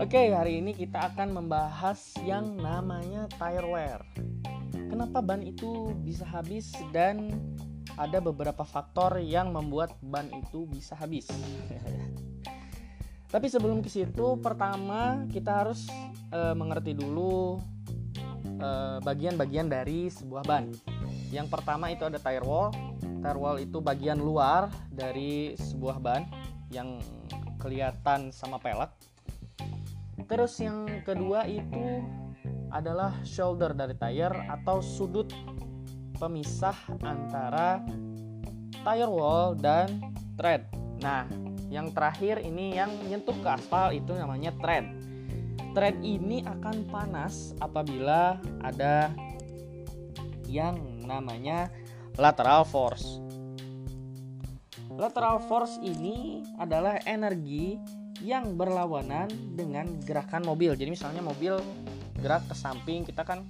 Oke, hari ini kita akan membahas yang namanya tire wear. Kenapa ban itu bisa habis dan ada beberapa faktor yang membuat ban itu bisa habis. Tapi sebelum ke situ, pertama kita harus e, mengerti dulu bagian-bagian e, dari sebuah ban. Yang pertama itu ada tire wall. Tire wall itu bagian luar dari sebuah ban yang kelihatan sama pelek Terus yang kedua itu adalah shoulder dari tire atau sudut pemisah antara tire wall dan tread. Nah, yang terakhir ini yang nyentuh ke aspal itu namanya tread. Tread ini akan panas apabila ada yang namanya lateral force. Lateral force ini adalah energi yang berlawanan dengan gerakan mobil. Jadi misalnya mobil gerak ke samping, kita kan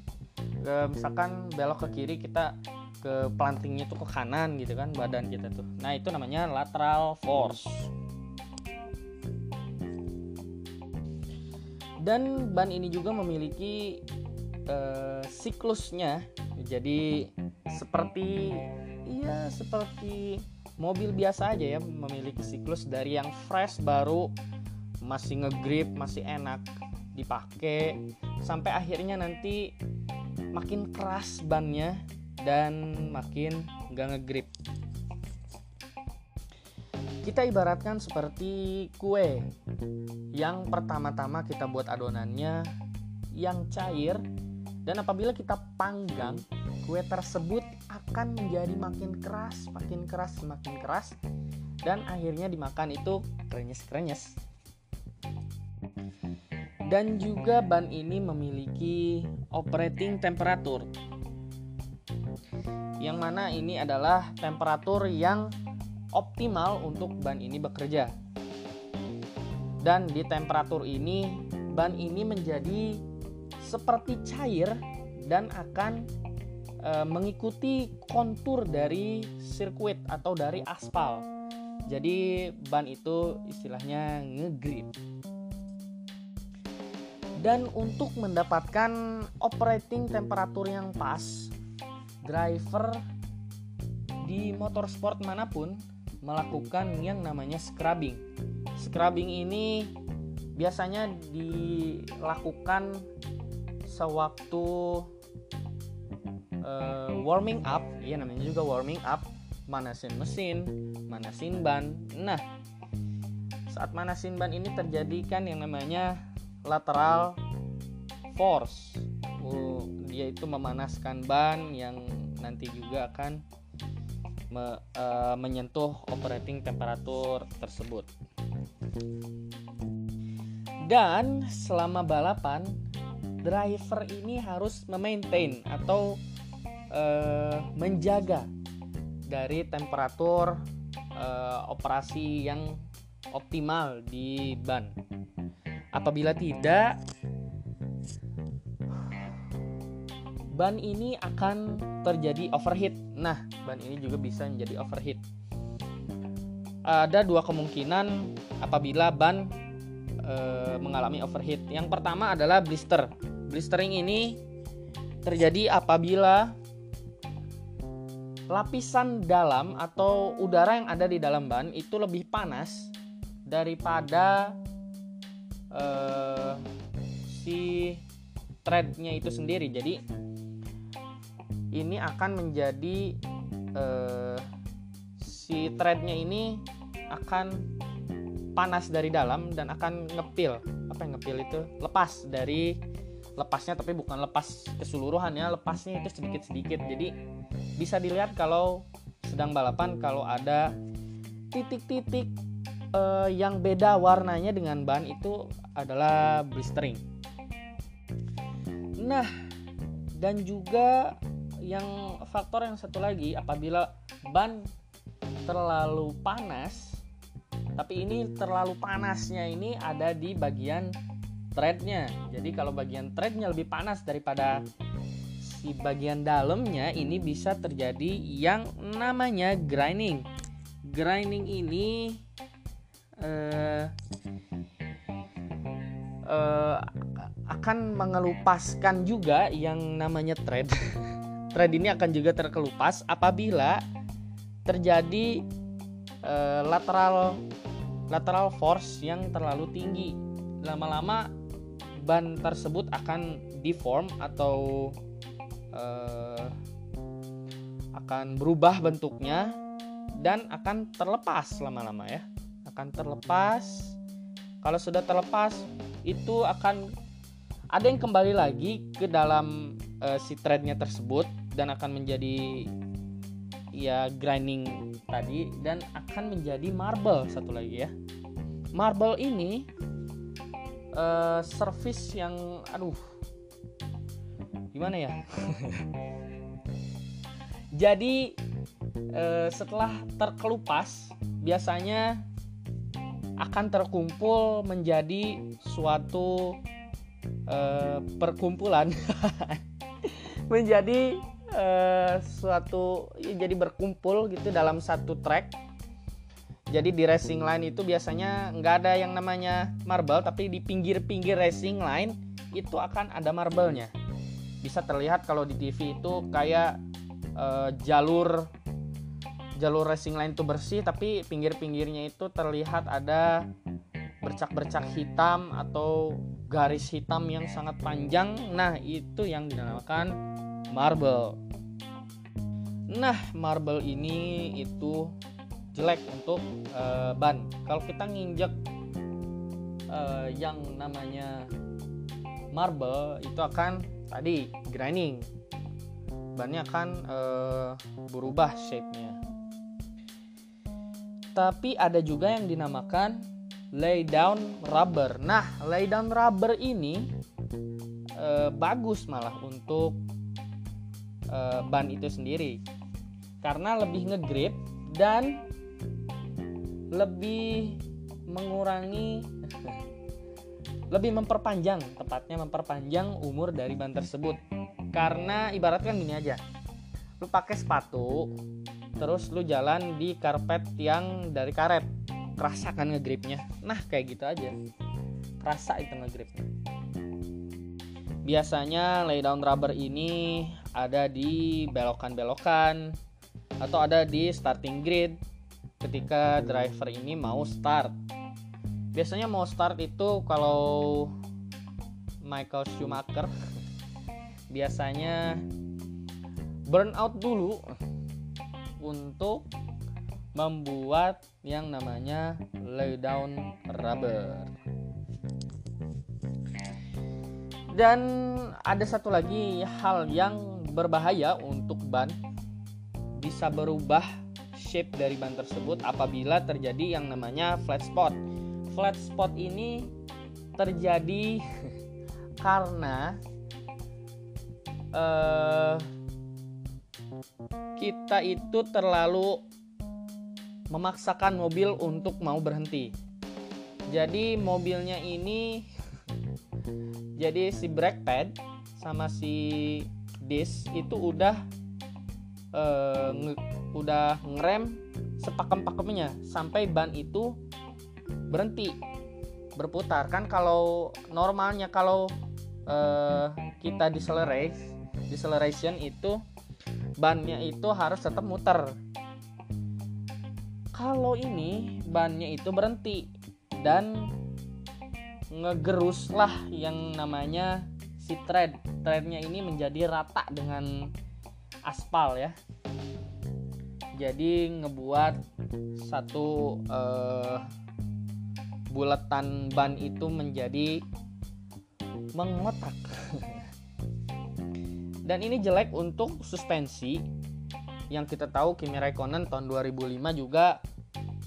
ke, misalkan belok ke kiri, kita ke plantingnya itu ke kanan gitu kan badan kita tuh. Nah, itu namanya lateral force. Dan ban ini juga memiliki uh, siklusnya. Jadi seperti iya seperti mobil biasa aja ya memiliki siklus dari yang fresh baru masih ngegrip masih enak dipakai sampai akhirnya nanti makin keras bannya dan makin nggak ngegrip. Kita ibaratkan seperti kue yang pertama-tama kita buat adonannya yang cair dan apabila kita panggang kue tersebut akan menjadi makin keras makin keras semakin keras dan akhirnya dimakan itu krenyes-krenyes dan juga ban ini memiliki operating temperature. Yang mana ini adalah temperatur yang optimal untuk ban ini bekerja. Dan di temperatur ini ban ini menjadi seperti cair dan akan e, mengikuti kontur dari sirkuit atau dari aspal. Jadi ban itu istilahnya ngegrip dan untuk mendapatkan operating temperatur yang pas, driver di motorsport mana pun melakukan yang namanya scrubbing. Scrubbing ini biasanya dilakukan sewaktu uh, warming up, ya namanya juga warming up, manasin mesin, manasin ban. Nah, saat manasin ban ini terjadi kan yang namanya lateral force. Dia itu memanaskan ban yang nanti juga akan me, uh, menyentuh operating temperatur tersebut. Dan selama balapan, driver ini harus memaintain atau uh, menjaga dari temperatur uh, operasi yang optimal di ban. Apabila tidak, ban ini akan terjadi overheat. Nah, ban ini juga bisa menjadi overheat. Ada dua kemungkinan apabila ban e, mengalami overheat. Yang pertama adalah blister. Blistering ini terjadi apabila lapisan dalam atau udara yang ada di dalam ban itu lebih panas daripada uh, si threadnya itu sendiri. Jadi ini akan menjadi uh, si threadnya ini akan panas dari dalam dan akan ngepil. Apa yang ngepil itu? Lepas dari lepasnya tapi bukan lepas keseluruhan ya lepasnya itu sedikit sedikit jadi bisa dilihat kalau sedang balapan kalau ada titik-titik uh, yang beda warnanya dengan ban itu adalah blistering. Nah, dan juga yang faktor yang satu lagi apabila ban terlalu panas, tapi ini terlalu panasnya ini ada di bagian threadnya. Jadi kalau bagian threadnya lebih panas daripada si bagian dalamnya, ini bisa terjadi yang namanya grinding. Grinding ini uh, uh, akan mengelupaskan juga yang namanya thread. thread ini akan juga terkelupas apabila terjadi uh, lateral lateral force yang terlalu tinggi. Lama-lama ban tersebut akan deform atau uh, akan berubah bentuknya dan akan terlepas lama-lama ya. Akan terlepas. Kalau sudah terlepas itu akan ada yang kembali lagi ke dalam uh, si threadnya tersebut dan akan menjadi ya grinding tadi dan akan menjadi marble satu lagi ya. Marble ini uh, service yang aduh gimana ya? Jadi uh, setelah terkelupas biasanya akan terkumpul menjadi suatu uh, perkumpulan. Menjadi uh, suatu ya, jadi berkumpul gitu dalam satu track. Jadi di racing line itu biasanya nggak ada yang namanya marble tapi di pinggir-pinggir racing line itu akan ada marble-nya. Bisa terlihat kalau di TV itu kayak uh, jalur jalur racing line itu bersih tapi pinggir-pinggirnya itu terlihat ada bercak-bercak hitam atau garis hitam yang sangat panjang. Nah, itu yang dinamakan marble. Nah, marble ini itu jelek untuk uh, ban. Kalau kita nginjek uh, yang namanya marble itu akan tadi grinding. Bannya akan uh, berubah shape-nya tapi ada juga yang dinamakan lay down rubber. Nah, lay down rubber ini e, bagus malah untuk e, ban itu sendiri karena lebih ngegrip dan lebih mengurangi lebih memperpanjang tepatnya memperpanjang umur dari ban tersebut karena ibaratkan gini aja lu pakai sepatu terus lu jalan di karpet yang dari karet. Kerasa kan ngegripnya? Nah kayak gitu aja. Kerasa itu ngegripnya. Biasanya laydown rubber ini ada di belokan-belokan atau ada di starting grid ketika driver ini mau start. Biasanya mau start itu kalau Michael Schumacher biasanya burn out dulu untuk membuat yang namanya laydown rubber. Dan ada satu lagi hal yang berbahaya untuk ban bisa berubah shape dari ban tersebut apabila terjadi yang namanya flat spot. Flat spot ini terjadi karena uh, kita itu terlalu memaksakan mobil untuk mau berhenti. Jadi mobilnya ini jadi si brake pad sama si disc itu udah uh, nge, udah ngerem sepakem-pakemnya sampai ban itu berhenti berputar kan kalau normalnya kalau uh, kita deceleration deceleration itu bannya itu harus tetap muter. Kalau ini bannya itu berhenti dan ngegeruslah yang namanya si thread. Threadnya ini menjadi rata dengan aspal ya. Jadi ngebuat satu uh, bulatan ban itu menjadi mengotak Dan ini jelek untuk suspensi yang kita tahu Kimi Raikkonen tahun 2005 juga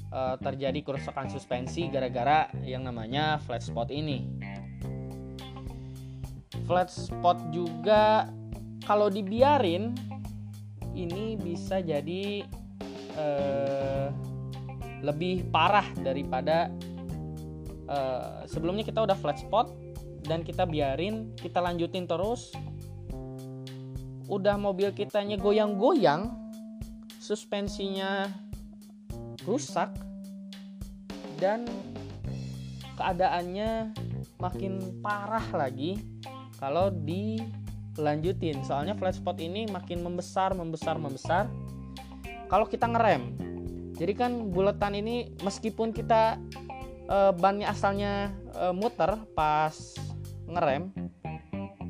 uh, terjadi kerusakan suspensi gara-gara yang namanya flat spot ini. Flat spot juga kalau dibiarin ini bisa jadi uh, lebih parah daripada uh, sebelumnya kita udah flat spot dan kita biarin kita lanjutin terus udah mobil kitanya goyang-goyang suspensinya rusak dan keadaannya makin parah lagi kalau dilanjutin. Soalnya flat spot ini makin membesar membesar membesar kalau kita ngerem. Jadi kan buletan ini meskipun kita e, bannya asalnya e, muter pas ngerem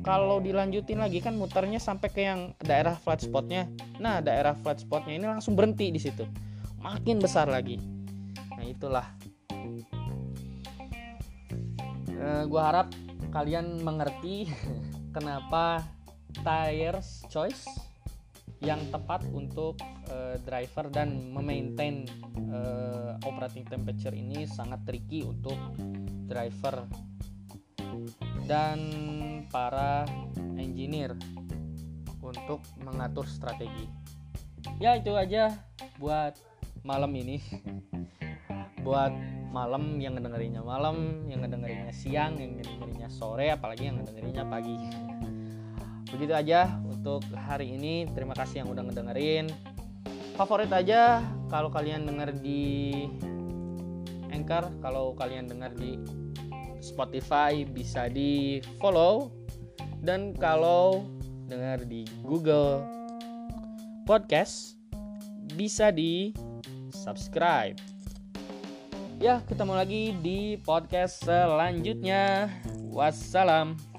kalau dilanjutin lagi kan muternya sampai ke yang daerah flat spotnya. Nah daerah flat spotnya ini langsung berhenti di situ. Makin besar lagi. Nah itulah. E, gua harap kalian mengerti kenapa tires choice yang tepat untuk uh, driver dan memaintain uh, operating temperature ini sangat tricky untuk driver. Dan para engineer untuk mengatur strategi. Ya itu aja buat malam ini. buat malam yang ngedengerinnya malam, yang ngedengerinnya siang, yang ngedengerinnya sore, apalagi yang ngedengerinnya pagi. Begitu aja untuk hari ini. Terima kasih yang udah ngedengerin. Favorit aja kalau kalian denger di Anchor, kalau kalian denger di Spotify bisa di follow dan kalau dengar di Google Podcast bisa di subscribe. Ya, ketemu lagi di podcast selanjutnya. Wassalam.